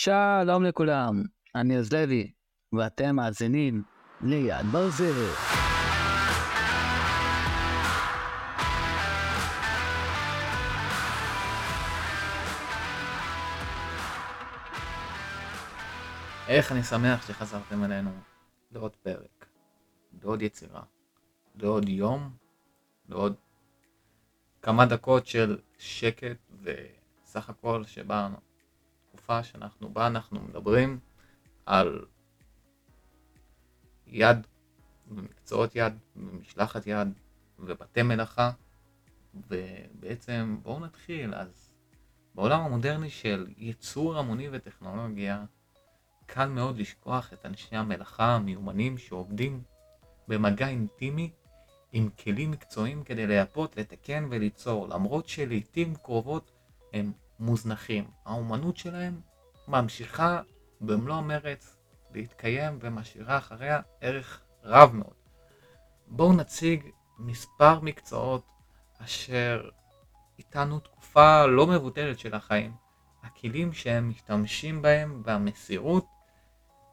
שלום לכולם, אני עוז לוי, ואתם מאזינים ליד ברזל. איך אני שמח שחזרתם אלינו לעוד פרק, לעוד יצירה, לעוד יום, לעוד כמה דקות של שקט וסך הכל שבה תקופה שאנחנו בה אנחנו מדברים על יד ומקצועות יד ומשלחת יד ובתי מלאכה ובעצם בואו נתחיל. אז בעולם המודרני של ייצור המוני וטכנולוגיה קל מאוד לשכוח את אנשי המלאכה המיומנים שעובדים במגע אינטימי עם כלים מקצועיים כדי לייפות, לתקן וליצור, למרות שלעיתים קרובות הם מוזנחים. האומנות שלהם ממשיכה במלוא המרץ להתקיים ומשאירה אחריה ערך רב מאוד. בואו נציג מספר מקצועות אשר איתנו תקופה לא מבוטלת של החיים, הכלים שהם משתמשים בהם והמסירות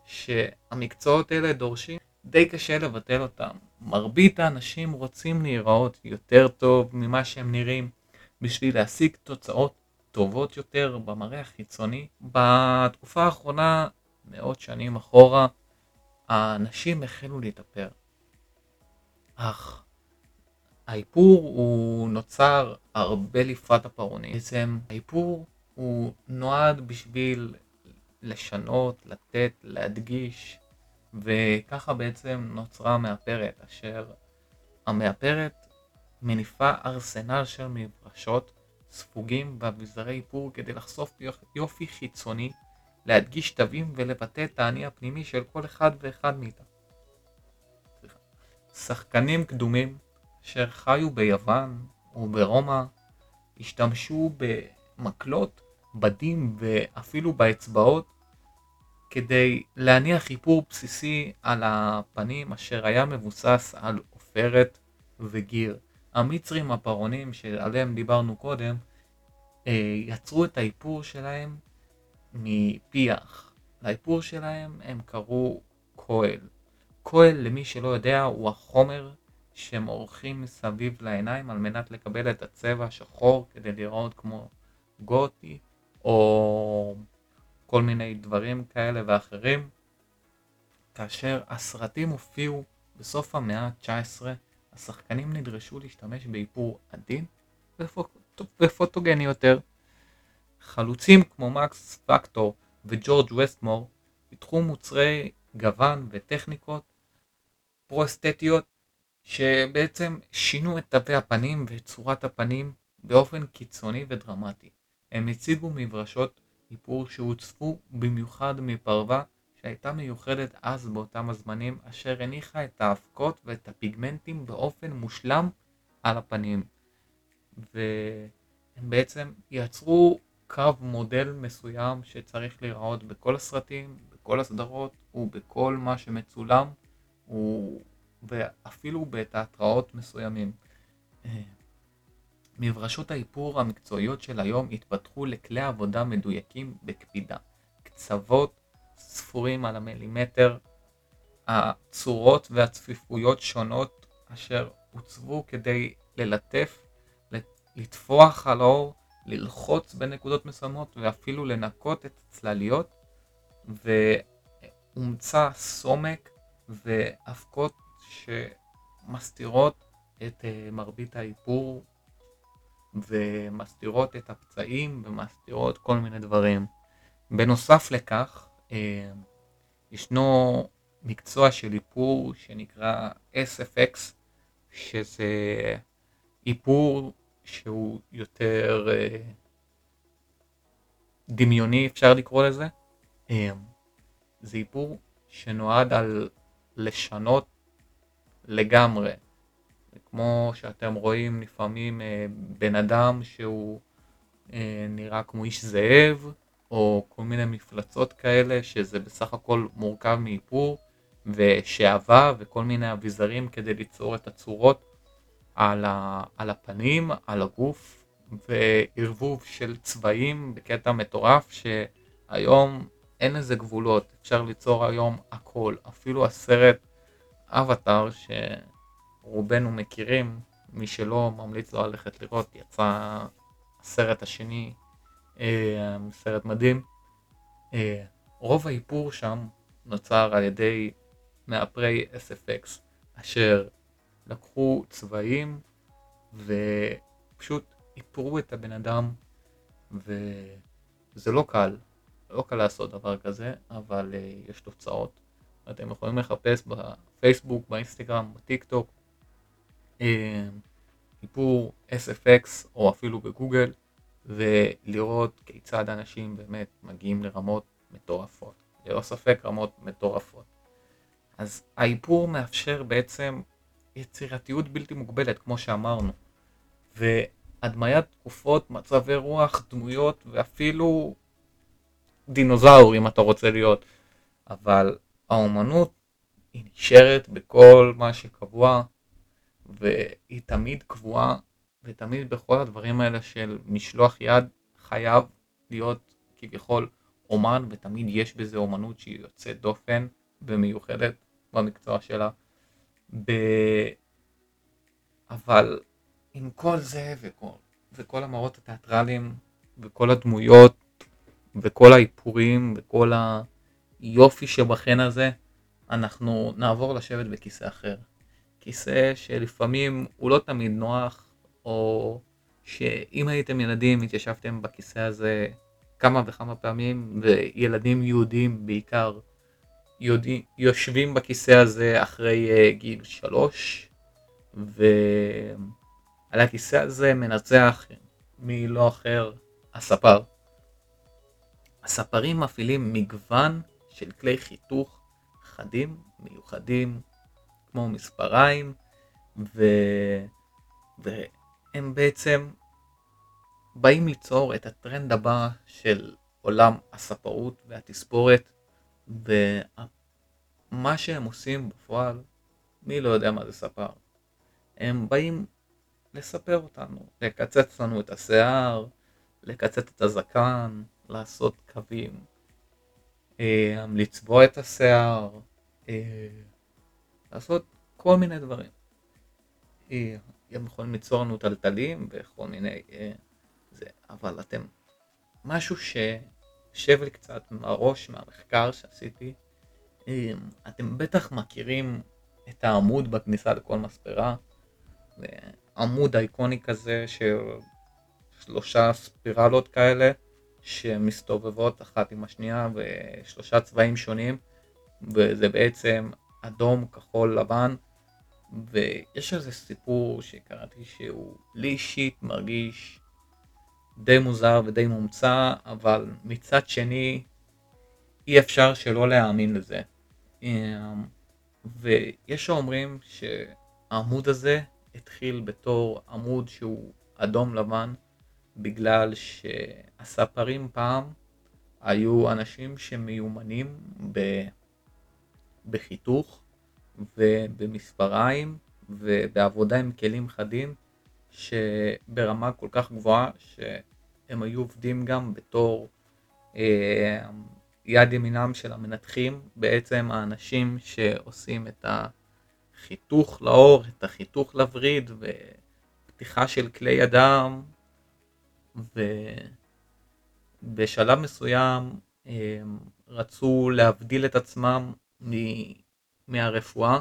שהמקצועות האלה דורשים, די קשה לבטל אותם. מרבית האנשים רוצים להיראות יותר טוב ממה שהם נראים בשביל להשיג תוצאות טובות יותר במראה החיצוני. בתקופה האחרונה, מאות שנים אחורה, האנשים החלו להתאפר. אך האיפור הוא נוצר הרבה לפרט הפרעונים. בעצם האיפור הוא נועד בשביל לשנות, לתת, להדגיש, וככה בעצם נוצרה המאפרת, אשר המאפרת מניפה ארסנל של מברשות, ספוגים ואביזרי איפור כדי לחשוף יופי חיצוני, להדגיש תווים ולבטא את האני הפנימי של כל אחד ואחד מאיתם. שחקנים קדומים אשר חיו ביוון וברומא השתמשו במקלות, בדים ואפילו באצבעות כדי להניח איפור בסיסי על הפנים אשר היה מבוסס על עופרת וגיר. המצרים הפרעונים שעליהם דיברנו קודם אה, יצרו את האיפור שלהם מפיח. לאיפור שלהם הם קראו כהל. כהל למי שלא יודע הוא החומר שהם עורכים מסביב לעיניים על מנת לקבל את הצבע השחור כדי לראות כמו גותי או כל מיני דברים כאלה ואחרים. כאשר הסרטים הופיעו בסוף המאה ה-19, השחקנים נדרשו להשתמש באיפור עדין ופוטוגני יותר. חלוצים כמו מקס פקטור וג'ורג' ווסטמור פיתחו מוצרי גוון וטכניקות פרו-אסתטיות שבעצם שינו את תווי הפנים ואת צורת הפנים באופן קיצוני ודרמטי. הם הציגו מברשות איפור שהוצפו במיוחד מפרווה שהייתה מיוחדת אז באותם הזמנים, אשר הניחה את האבקות ואת הפיגמנטים באופן מושלם על הפנים. והם בעצם יצרו קו מודל מסוים שצריך להיראות בכל הסרטים, בכל הסדרות ובכל מה שמצולם, ואפילו בתיאטראות מסוימים. מברשות האיפור המקצועיות של היום התפתחו לכלי עבודה מדויקים בקפידה. קצוות ספורים על המילימטר, הצורות והצפיפויות שונות אשר עוצבו כדי ללטף, לטפוח על האור, ללחוץ בנקודות מסוימות ואפילו לנקות את הצלליות ואומצה סומק ואבקות שמסתירות את אה, מרבית האיפור ומסתירות את הפצעים ומסתירות כל מיני דברים. בנוסף לכך, ישנו מקצוע של איפור שנקרא SFX, שזה איפור שהוא יותר אה, דמיוני אפשר לקרוא לזה. אה, זה איפור שנועד על לשנות לגמרי כמו שאתם רואים לפעמים אה, בן אדם שהוא אה, נראה כמו איש זאב, או כל מיני מפלצות כאלה, שזה בסך הכל מורכב מאיפור ושעווה וכל מיני אביזרים כדי ליצור את הצורות על, ה, על הפנים, על הגוף, וערבוב של צבעים בקטע מטורף שהיום אין לזה גבולות, אפשר ליצור היום הכל, אפילו הסרט אבטאר שרובנו מכירים, מי שלא ממליץ לו ללכת לראות, יצא הסרט השני, סרט מדהים. אה, רוב האיפור שם נוצר על ידי מאפרי SFX, אשר לקחו צבעים ופשוט איפרו את הבן אדם, וזה לא קל, לא קל לעשות דבר כזה, אבל uh, יש תוצאות. אתם יכולים לחפש בפייסבוק, באינסטגרם, בטיק טוק, אה, איפור SFX או אפילו בגוגל, ולראות כיצד אנשים באמת מגיעים לרמות מטורפות. ללא ספק רמות מטורפות. אז האיפור מאפשר בעצם יצירתיות בלתי מוגבלת, כמו שאמרנו. והדמיית תקופות, מצבי רוח, דמויות, ואפילו דינוזאור, אם אתה רוצה להיות. אבל האומנות היא נשארת בכל מה שקבוע, והיא תמיד קבועה, ותמיד בכל הדברים האלה של משלוח יד חייב להיות כביכול אומן, ותמיד יש בזה אומנות שהיא יוצאת דופן ומיוחדת במקצוע שלה. ב... אבל עם כל זה וכל, וכל המראות התיאטרליים וכל הדמויות וכל האיפורים וכל היופי שבחן הזה, אנחנו נעבור לשבת בכיסא אחר. כיסא שלפעמים הוא לא תמיד נוח, או שאם הייתם ילדים התיישבתם בכיסא הזה כמה וכמה פעמים, וילדים יהודים בעיקר יודעים, יושבים בכיסא הזה אחרי uh, גיל שלוש, ועל הכיסא הזה מנצח מי לא אחר, הספר. הספרים מפעילים מגוון של כלי חיתוך חדים, מיוחדים, כמו מספריים, ו... והם בעצם באים ליצור את הטרנד הבא של עולם הספרות והתספורת, ומה שהם עושים בפועל, מי לא יודע מה זה ספר. הם באים לספר אותנו, לקצץ לנו את השיער, לקצץ את הזקן, לעשות קווים, אה, לצבוע את השיער, אה, לעשות כל מיני דברים. אה, הם יכולים ליצור לנו טלטלים וכל מיני זה, אבל אתם, משהו שיושב לי קצת מהראש, מהמחקר שעשיתי, אמ, אתם בטח מכירים את העמוד בכניסה לכל מספרה, זה עמוד אייקוני כזה של שלושה ספירלות כאלה שמסתובבות אחת עם השנייה ושלושה צבעים שונים וזה בעצם אדום, כחול, לבן ויש איזה סיפור שקראתי שהוא לי אישית מרגיש די מוזר ודי מומצא, אבל מצד שני אי אפשר שלא להאמין לזה. אמ, ויש שאומרים שהעמוד הזה התחיל בתור עמוד שהוא אדום לבן, בגלל שהספרים פעם היו אנשים שמיומנים ב... בחיתוך ובמספריים ובעבודה עם כלים חדים שברמה כל כך גבוהה שהם היו עובדים גם בתור אה, יד ימינם של המנתחים, בעצם האנשים שעושים את החיתוך לאור, את החיתוך לווריד ופתיחה של כלי ידם ובשלב מסוים אה, רצו להבדיל את עצמם מהרפואה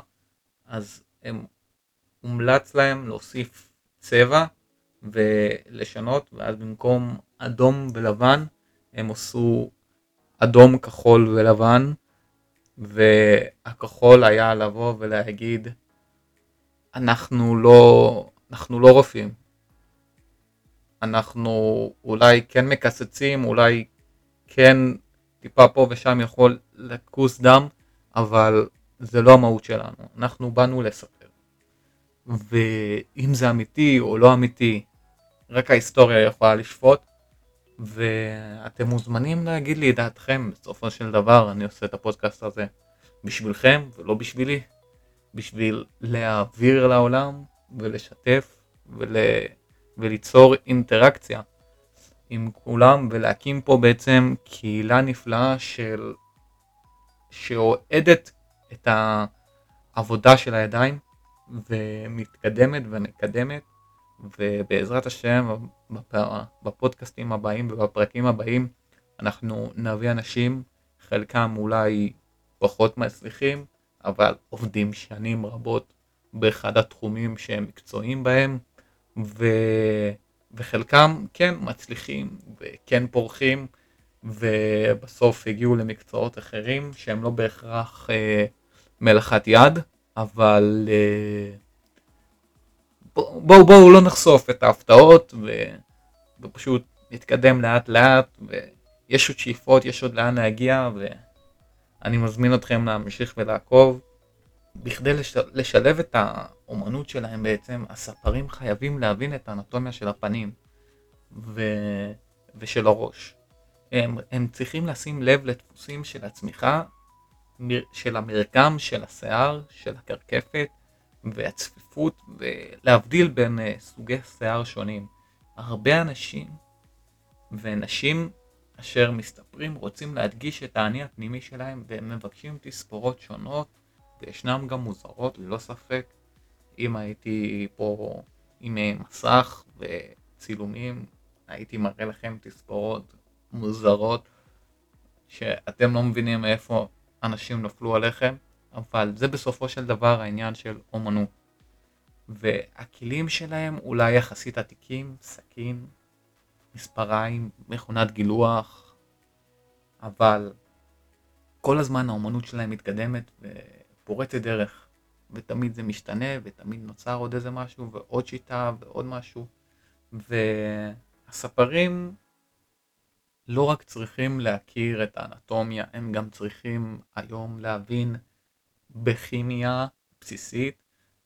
אז הם הומלץ להם להוסיף צבע ולשנות, ואז במקום אדום ולבן הם עשו אדום, כחול ולבן, והכחול היה לבוא ולהגיד אנחנו לא, אנחנו לא רופאים, אנחנו אולי כן מקצצים, אולי כן טיפה פה ושם יכול לכוס דם, אבל זה לא המהות שלנו, אנחנו באנו לספר. ואם זה אמיתי או לא אמיתי, רק ההיסטוריה יכולה לשפוט, ואתם מוזמנים להגיד לי את דעתכם, בסופו של דבר אני עושה את הפודקאסט הזה בשבילכם ולא בשבילי, בשביל להעביר לעולם ולשתף ול... וליצור אינטראקציה. עם כולם ולהקים פה בעצם קהילה נפלאה של שאוהדת את העבודה של הידיים ומתקדמת ומקדמת ובעזרת השם בפודקאסטים הבאים ובפרקים הבאים אנחנו נביא אנשים חלקם אולי פחות מצליחים אבל עובדים שנים רבות באחד התחומים שהם מקצועיים בהם ו... וחלקם כן מצליחים וכן פורחים ובסוף הגיעו למקצועות אחרים שהם לא בהכרח אה, מלאכת יד אבל אה, בואו בוא, בוא לא נחשוף את ההפתעות ו... ופשוט נתקדם לאט לאט ויש עוד שאיפות יש עוד לאן להגיע ואני מזמין אתכם להמשיך ולעקוב בכדי לש... לשלב את האומנות שלהם בעצם, הספרים חייבים להבין את האנטומיה של הפנים ו... ושל הראש. הם, הם צריכים לשים לב לדפוסים של הצמיחה, של המרקם, של השיער, של הקרקפת והצפיפות, ולהבדיל בין uh, סוגי שיער שונים. הרבה אנשים ונשים אשר מסתפרים רוצים להדגיש את האני הפנימי שלהם והם מבקשים תספורות שונות וישנם גם מוזרות ללא ספק. אם הייתי פה עם מסך וצילומים הייתי מראה לכם תספורות מוזרות שאתם לא מבינים מאיפה אנשים נפלו עליכם אבל זה בסופו של דבר העניין של אומנות. והכלים שלהם אולי יחסית עתיקים, סכין, מספריים, מכונת גילוח אבל כל הזמן האומנות שלהם מתקדמת ו... פורצת דרך, ותמיד זה משתנה, ותמיד נוצר עוד איזה משהו, ועוד שיטה, ועוד משהו, והספרים לא רק צריכים להכיר את האנטומיה, הם גם צריכים היום להבין בכימיה בסיסית,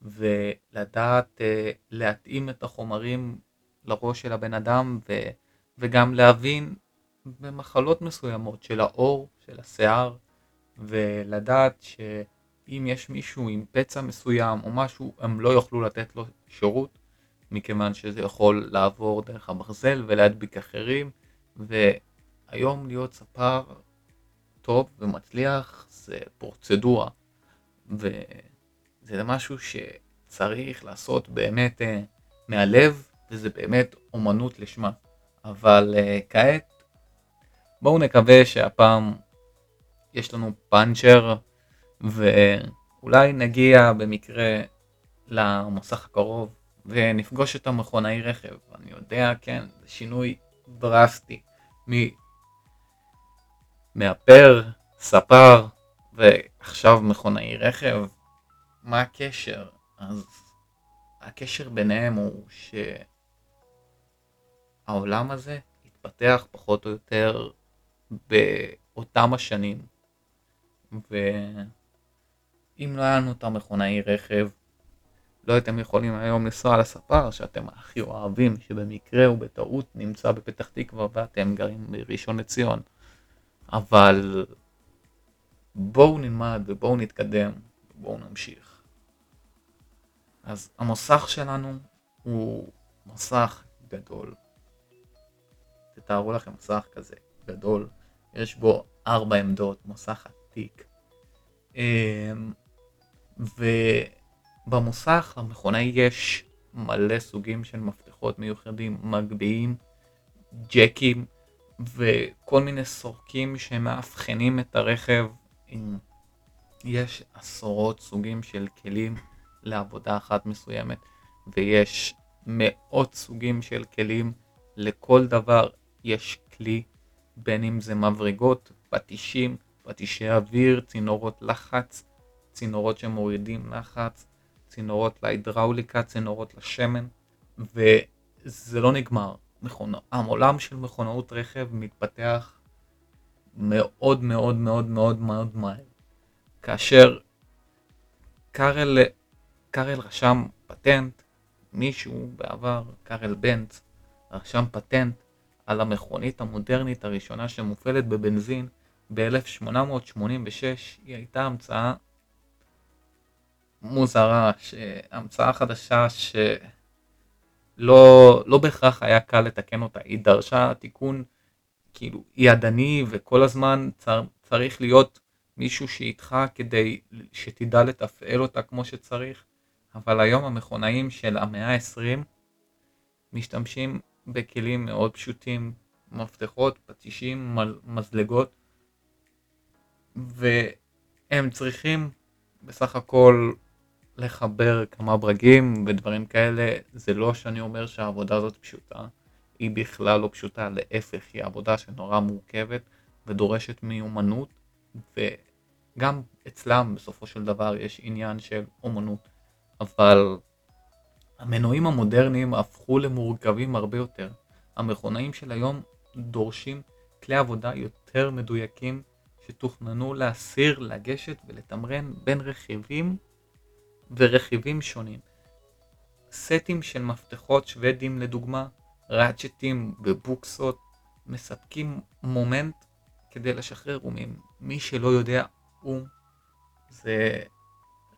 ולדעת uh, להתאים את החומרים לראש של הבן אדם, ו, וגם להבין במחלות מסוימות של האור, של השיער, ולדעת ש... אם יש מישהו עם פצע מסוים או משהו, הם לא יוכלו לתת לו שירות, מכיוון שזה יכול לעבור דרך הברזל ולהדביק אחרים, והיום להיות ספר טוב ומצליח זה פרוצדורה, וזה משהו שצריך לעשות באמת uh, מהלב, וזה באמת אומנות לשמה. אבל uh, כעת, בואו נקווה שהפעם יש לנו פאנצ'ר ואולי נגיע במקרה למוסך הקרוב ונפגוש את המכונאי רכב. אני יודע, כן, זה שינוי דרסטי. מאפר, ספר ועכשיו מכונאי רכב. מה הקשר? אז הקשר ביניהם הוא שהעולם הזה התפתח פחות או יותר באותם השנים. ו... אם לא היה לנו את המכונאי רכב, לא הייתם יכולים היום לנסוע לספר שאתם הכי אוהבים, שבמקרה ובטעות נמצא בפתח תקווה ואתם גרים בראשון לציון. אבל בואו נלמד ובואו נתקדם ובואו נמשיך. אז המוסך שלנו הוא מוסך גדול. תתארו לכם מוסך כזה גדול, יש בו ארבע עמדות, מוסך עתיק. אמ, ובמוסך המכונאי יש מלא סוגים של מפתחות מיוחדים, מגביהים, ג'קים וכל מיני סורקים שמאבחנים את הרכב. יש עשרות סוגים של כלים לעבודה אחת מסוימת ויש מאות סוגים של כלים לכל דבר יש כלי בין אם זה מברגות, פטישים, פטישי אוויר, צינורות לחץ, צינורות שמורידים לחץ, צינורות להידראוליקה, צינורות לשמן, וזה לא נגמר. מכונה, העולם של מכונאות רכב מתפתח מאוד מאוד מאוד מאוד מאוד מהר. כאשר קארל, קארל רשם פטנט, מישהו בעבר, קארל בנץ, רשם פטנט על המכונית המודרנית הראשונה שמופעלת בבנזין ב-1886, היא הייתה המצאה מוזרה, המצאה חדשה לא, לא בהכרח היה קל לתקן אותה, היא דרשה תיקון כאילו ידני וכל הזמן צר, צריך להיות מישהו שאיתך כדי שתדע לתפעל אותה כמו שצריך, אבל היום המכונאים של המאה ה-20 משתמשים בכלים מאוד פשוטים, מפתחות, פטישים, מזלגות, והם צריכים בסך הכל לחבר כמה ברגים ודברים כאלה, זה לא שאני אומר שהעבודה הזאת פשוטה, היא בכלל לא פשוטה, להפך, היא עבודה שנורא מורכבת ודורשת מיומנות, וגם אצלם בסופו של דבר יש עניין של אומנות, אבל המנועים המודרניים הפכו למורכבים הרבה יותר. המכונאים של היום דורשים כלי עבודה יותר מדויקים שתוכננו להסיר, לגשת ולתמרן בין רכיבים ורכיבים שונים. סטים של מפתחות שוודים לדוגמה, ראצ'טים ובוקסות מספקים מומנט כדי לשחרר אומים. מי שלא יודע, אום זה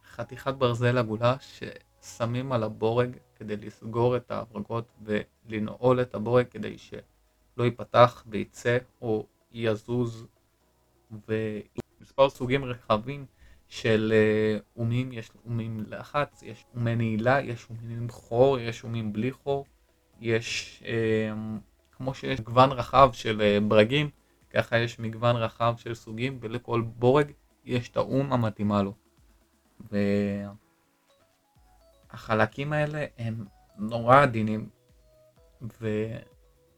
חתיכת ברזל עגולה ששמים על הבורג כדי לסגור את ההברגות ולנעול את הבורג כדי שלא ייפתח וייצא או יזוז ומספר סוגים רחבים של אה, אומים, יש אומים לחץ, יש אומי נעילה, יש אומים חור, יש אומים בלי חור, יש, אה, כמו שיש מגוון רחב של אה, ברגים, ככה יש מגוון רחב של סוגים, ולכל בורג יש את האום המתאימה לו. והחלקים האלה הם נורא עדינים,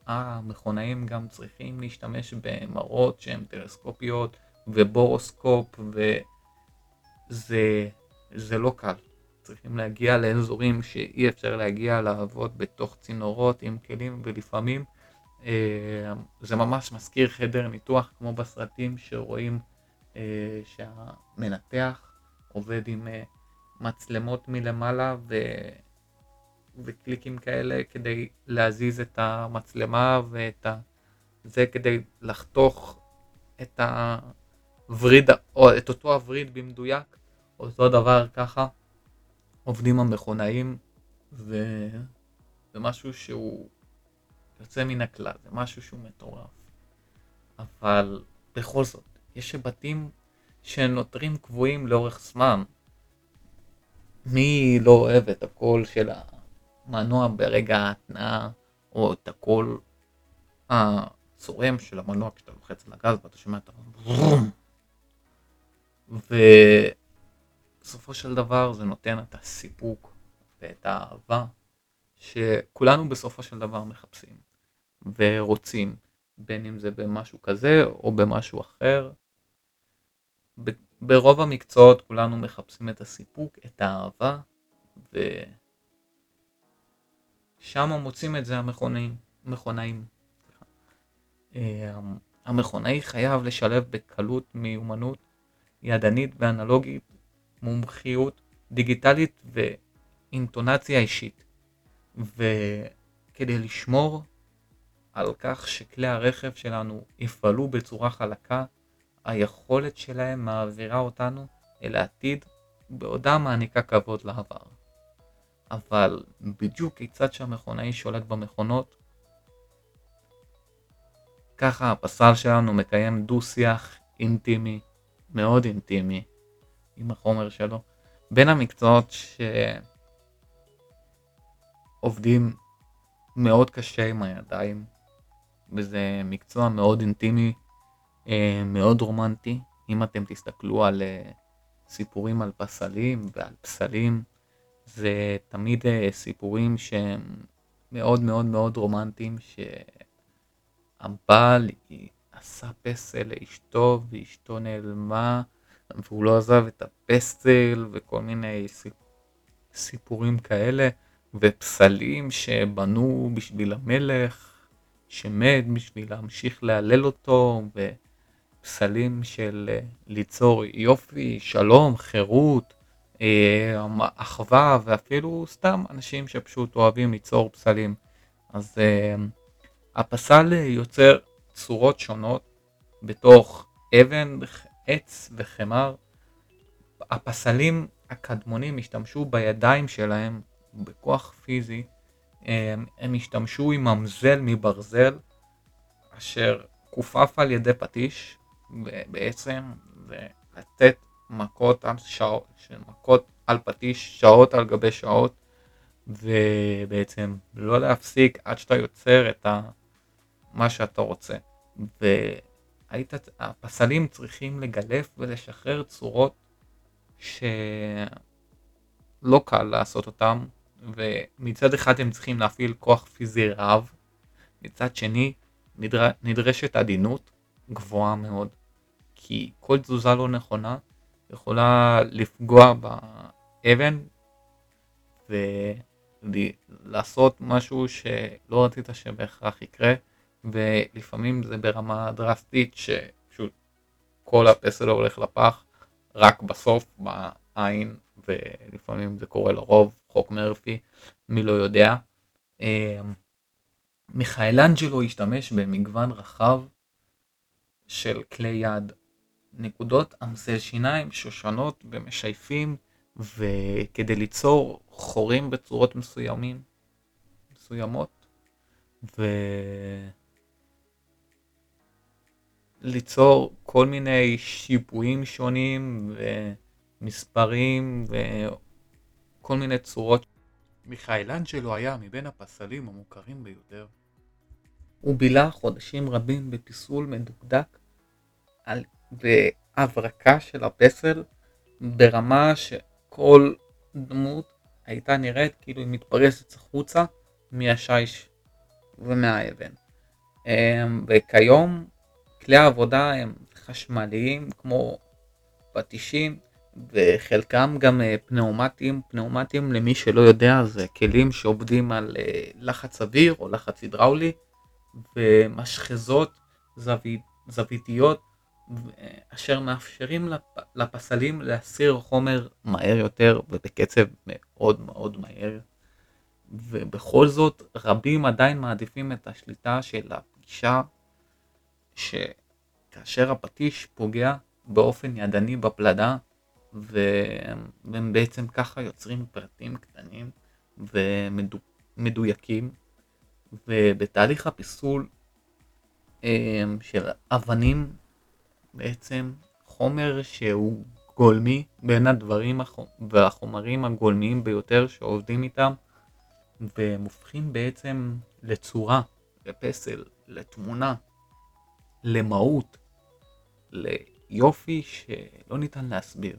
והמכונאים גם צריכים להשתמש במראות שהן טלסקופיות ובורוסקופ, וזה לא קל. צריכים להגיע לאזורים שאי אפשר להגיע לעבוד בתוך צינורות עם כלים ולפעמים אה, זה ממש מזכיר חדר ניתוח כמו בסרטים שרואים אה, שהמנתח עובד עם אה, מצלמות מלמעלה ו... וקליקים כאלה כדי להזיז את המצלמה ואת ה... זה כדי לחתוך את הווריד, או את אותו הווריד במדויק, אותו דבר ככה עובדים המכונאים, וזה משהו שהוא יוצא מן הכלל, זה משהו שהוא מטורף. אבל בכל זאת, יש בתים שנותרים קבועים לאורך זמן. מי לא אוהב את הקול של המנוע ברגע ההתנעה, או את הקול הצורם של המנוע כשאתה לוחץ על הגז ואתה שומע את ה... ובסופו של דבר זה נותן את הסיפוק ואת האהבה שכולנו בסופו של דבר מחפשים ורוצים, בין אם זה במשהו כזה או במשהו אחר. ברוב המקצועות כולנו מחפשים את הסיפוק, את האהבה, ושם מוצאים את זה המכונאים. מכונאים. אה, המכונאי חייב לשלב בקלות מיומנות ידנית ואנלוגית, מומחיות דיגיטלית ואינטונציה אישית. וכדי לשמור על כך שכלי הרכב שלנו יפעלו בצורה חלקה, היכולת שלהם מעבירה אותנו אל העתיד בעודה מעניקה כבוד לעבר. אבל בדיוק כיצד שהמכונאי שולט במכונות, ככה הפסל שלנו מקיים דו שיח אינטימי, מאוד אינטימי, עם החומר שלו, בין המקצועות שעובדים מאוד קשה עם הידיים, וזה מקצוע מאוד אינטימי, אה, מאוד רומנטי. אם אתם תסתכלו על אה, סיפורים על פסלים ועל פסלים, זה תמיד אה, סיפורים שהם מאוד מאוד מאוד רומנטיים, שהבעל עשה פסל לאשתו ואשתו נעלמה והוא לא עזב את הפסל וכל מיני סיפורים כאלה ופסלים שבנו בשביל המלך שמת בשביל להמשיך להלל אותו, ופסלים של אה, ליצור יופי, שלום, חירות, אה, אחווה, ואפילו סתם אנשים שפשוט אוהבים ליצור פסלים. אז אה, הפסל יוצר צורות שונות בתוך אבן, עץ וחמר. הפסלים הקדמונים השתמשו בידיים שלהם בכוח פיזי הם, הם השתמשו עם ממזל מברזל, אשר כופף על ידי פטיש, ובעצם זה לתת מכות על שעות, מכות על פטיש שעות על גבי שעות, ובעצם לא להפסיק עד שאתה יוצר את ה... מה שאתה רוצה. והיית, הפסלים צריכים לגלף ולשחרר צורות שלא קל לעשות אותם, ומצד אחד הם צריכים להפעיל כוח פיזי רב, מצד שני נדר... נדרשת עדינות גבוהה מאוד, כי כל תזוזה לא נכונה יכולה לפגוע באבן ולעשות משהו שלא רצית שבהכרח יקרה, ולפעמים זה ברמה דרסטית שפשוט כל הפסל הולך לפח רק בסוף בעין ולפעמים זה קורה לרוב חוק מרפי מי לא יודע. אמ, מיכאלנג'לו השתמש במגוון רחב של כלי יד נקודות עמסל שיניים שושנות ומשייפים וכדי ליצור חורים בצורות מסוימים מסוימות ו... ליצור כל מיני שיפועים שונים ומספרים וכל מיני צורות. מיכאלנג'לו היה מבין הפסלים המוכרים ביותר. הוא בילה חודשים רבים בפיסול מדוקדק על... בהברקה של הפסל ברמה שכל דמות הייתה נראית כאילו היא מתפרסת החוצה מהשיש ומהאבן. אמ, וכיום כלי העבודה הם חשמליים כמו פטישים וחלקם גם אה, פנאומטיים. פנאומטיים למי שלא יודע זה כלים שעובדים על אה, לחץ אוויר או לחץ הידראולי ומשחזות זווית, זוויתיות אשר מאפשרים לפ, לפסלים להסיר חומר מהר יותר ובקצב מאוד מאוד מהר. ובכל זאת רבים עדיין מעדיפים את השליטה של הפגישה שכאשר הפטיש פוגע באופן ידני בפלדה והם בעצם ככה יוצרים פרטים קטנים ומדויקים ובתהליך הפיסול אמ, של אבנים בעצם חומר שהוא גולמי בין הדברים והחומרים הגולמיים ביותר שעובדים איתם והם הופכים בעצם לצורה, לפסל, לתמונה למהות, ליופי שלא ניתן להסביר.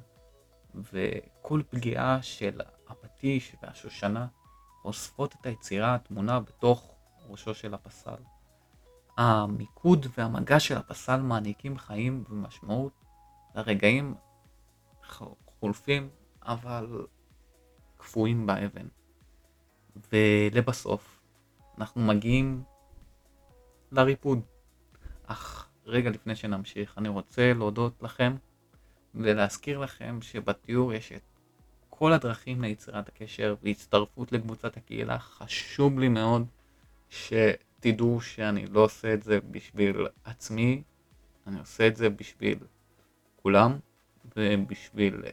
וכל פגיעה של הפטיש והשושנה אוספות את היצירה התמונה בתוך ראשו של הפסל. המיקוד והמגע של הפסל מעניקים חיים ומשמעות לרגעים חולפים אבל קפואים באבן. ולבסוף אנחנו מגיעים לריפוד. אך רגע לפני שנמשיך, אני רוצה להודות לכם ולהזכיר לכם שבתיאור יש את כל הדרכים ליצירת הקשר והצטרפות לקבוצת הקהילה. חשוב לי מאוד שתדעו שאני לא עושה את זה בשביל עצמי, אני עושה את זה בשביל כולם ובשביל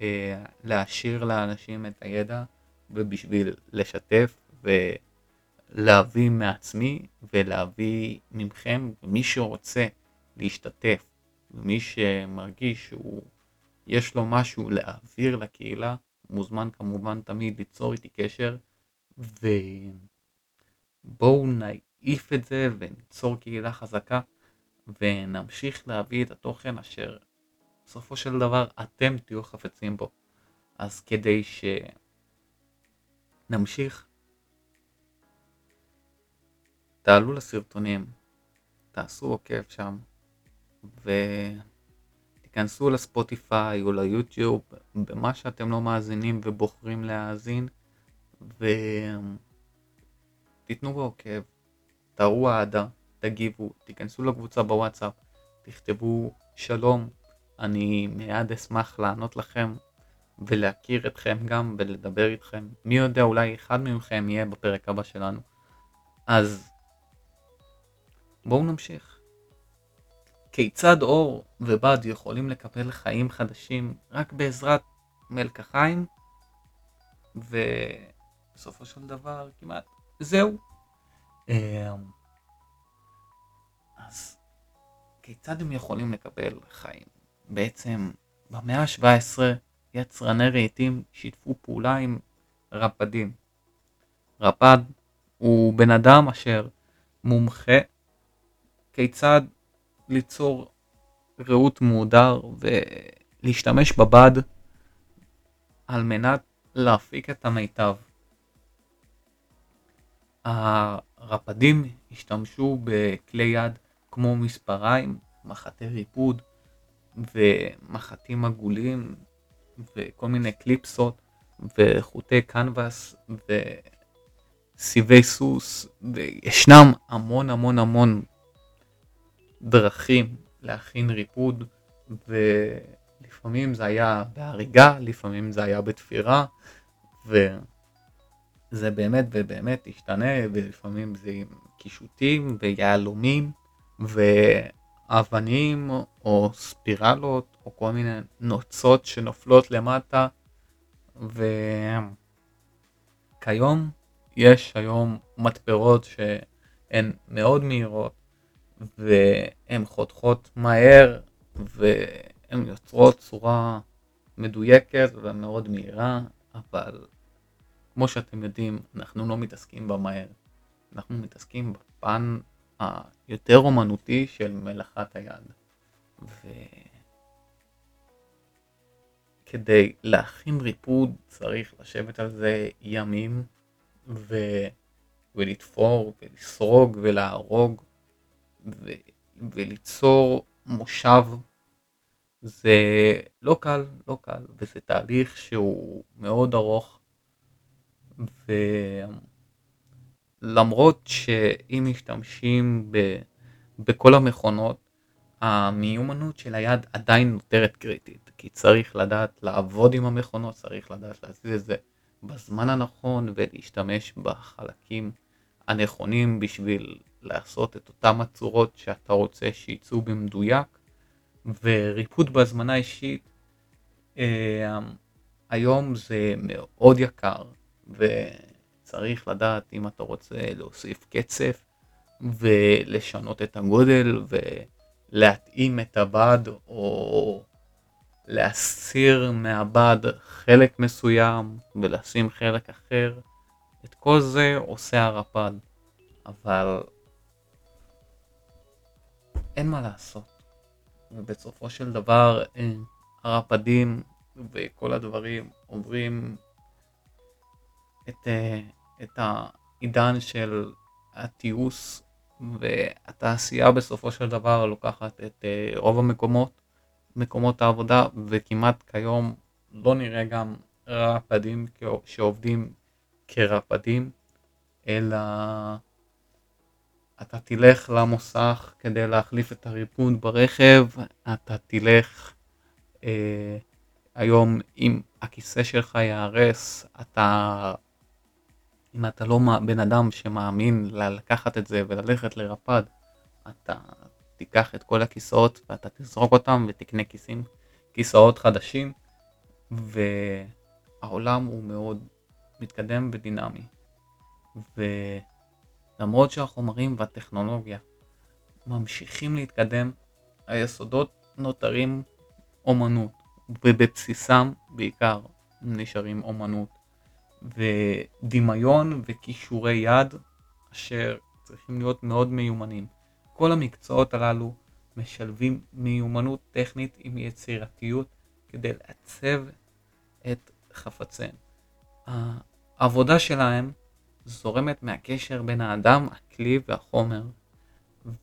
אה, להעשיר לאנשים את הידע ובשביל לשתף ו... להביא מעצמי ולהביא ממכם, ומי שרוצה להשתתף, ומי שמרגיש שהוא, יש לו משהו להעביר לקהילה, מוזמן כמובן תמיד ליצור איתי קשר, ובואו נעיף את זה וניצור קהילה חזקה, ונמשיך להביא את התוכן אשר בסופו של דבר אתם תהיו חפצים בו. אז כדי שנמשיך תעלו לסרטונים, תעשו עוקב שם, ותיכנסו לספוטיפיי או ליוטיוב, במה שאתם לא מאזינים ובוחרים להאזין, ותיתנו בעוקב, תראו אהדה, תגיבו, תיכנסו לקבוצה בוואטסאפ, תכתבו שלום, אני מיד אשמח לענות לכם ולהכיר אתכם גם ולדבר איתכם. מי יודע, אולי אחד מכם יהיה בפרק הבא שלנו. אז בואו נמשיך. כיצד אור ובד יכולים לקבל חיים חדשים רק בעזרת מלקחיים? ובסופו של דבר כמעט זהו. אמ, אז כיצד הם יכולים לקבל חיים? בעצם במאה ה-17 יצרני רהיטים שיתפו פעולה עם רפדים. רפד הוא בן אדם אשר מומחה כיצד ליצור רהוט מהודר ולהשתמש בבד על מנת להפיק את המיטב. הרפדים השתמשו בכלי יד כמו מספריים, מחטי ריפוד ומחטים עגולים וכל מיני קליפסות וחוטי קנבס וסיבי סוס וישנם המון המון המון דרכים להכין ריפוד ולפעמים זה היה בהריגה, לפעמים זה היה בתפירה וזה באמת ובאמת השתנה ולפעמים זה עם קישוטים ויהלומים ואבנים או ספירלות או כל מיני נוצות שנופלות למטה וכיום יש היום מתפרות שהן מאוד מהירות והן חותכות מהר והן יוצרות צורה מדויקת ומאוד מהירה אבל כמו שאתם יודעים אנחנו לא מתעסקים במהר אנחנו מתעסקים בפן היותר אומנותי של מלאכת היד. וכדי להכין ריפוד צריך לשבת על זה ימים ו... ולתפור ולסרוג ולהרוג ו... וליצור מושב זה לא קל, לא קל, וזה תהליך שהוא מאוד ארוך. ולמרות שאם משתמשים ב... בכל המכונות המיומנות של היד עדיין נותרת קריטית כי צריך לדעת לעבוד עם המכונות, צריך לדעת להזיז את זה בזמן הנכון ולהשתמש בחלקים הנכונים בשביל לעשות את אותם הצורות שאתה רוצה שייצאו במדויק וריפוד בהזמנה אישית אה, היום זה מאוד יקר וצריך לדעת אם אתה רוצה להוסיף קצף ולשנות את הגודל ולהתאים את הבד או להסיר מהבד חלק מסוים ולשים חלק אחר. את כל זה עושה הרפד, אבל אין מה לעשות. ובסופו של דבר אה, הרפדים וכל הדברים עוברים את, אה, את העידן של התיעוש והתעשייה בסופו של דבר לוקחת את אה, רוב המקומות, מקומות העבודה וכמעט כיום לא נראה גם רפדים שעובדים כרפדים אלא אתה תלך למוסך כדי להחליף את הריפוד ברכב, אתה תלך אה, היום אם הכיסא שלך ייהרס, אתה, אם אתה לא בן אדם שמאמין לקחת את זה וללכת לרפד, אתה תיקח את כל הכיסאות ואתה תזרוק אותם ותקנה כיסים, כיסאות חדשים, והעולם הוא מאוד מתקדם ודינמי. ו... למרות שהחומרים והטכנולוגיה ממשיכים להתקדם, היסודות נותרים אומנות, ובבסיסם בעיקר נשארים אומנות, ודמיון וכישורי יד אשר צריכים להיות מאוד מיומנים. כל המקצועות הללו משלבים מיומנות טכנית עם יצירתיות כדי לעצב את חפציהם. העבודה שלהם זורמת מהקשר בין האדם, הכלי והחומר.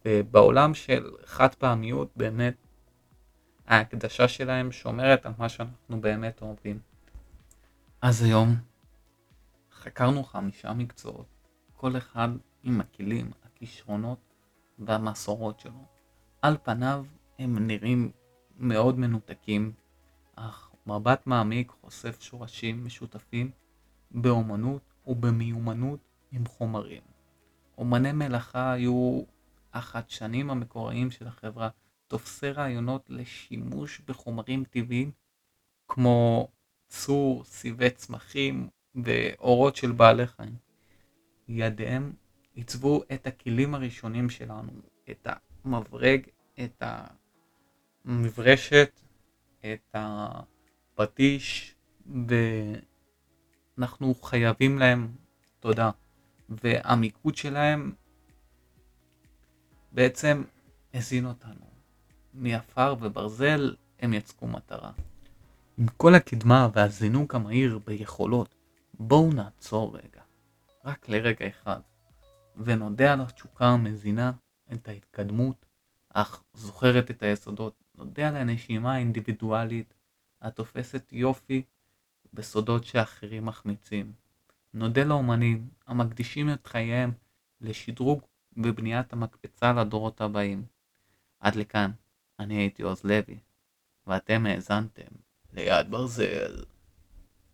ובעולם של חד פעמיות באמת ההקדשה שלהם שומרת על מה שאנחנו באמת אוהבים. אז היום חקרנו חמישה מקצועות, כל אחד עם הכלים, הכישרונות והמסורות שלו. על פניו הם נראים מאוד מנותקים, אך מבט מעמיק חושף שורשים משותפים באומנות ובמיומנות עם חומרים. אומני מלאכה היו החדשנים המקוריים של החברה, תופסי רעיונות לשימוש בחומרים טבעיים כמו צור, סיבי צמחים ואורות של בעלי חיים. ידיהם עיצבו את הכלים הראשונים שלנו, את המברג, את המברשת, את הפטיש, ואנחנו חייבים להם תודה. והמיקוד שלהם בעצם הזין אותנו. מעפר וברזל הם יצקו מטרה. עם כל הקדמה והזינוק המהיר ביכולות, בואו נעצור רגע, רק לרגע אחד, ונודה על התשוקה המזינה, את ההתקדמות, אך זוכרת את היסודות, נודה על הנשימה האינדיבידואלית התופסת יופי בסודות שאחרים מחמיצים. נודה לאומנים המקדישים את חייהם לשדרוג ובניית המקפצה לדורות הבאים. עד לכאן, אני הייתי עוז לוי, ואתם האזנתם ליד ברזל.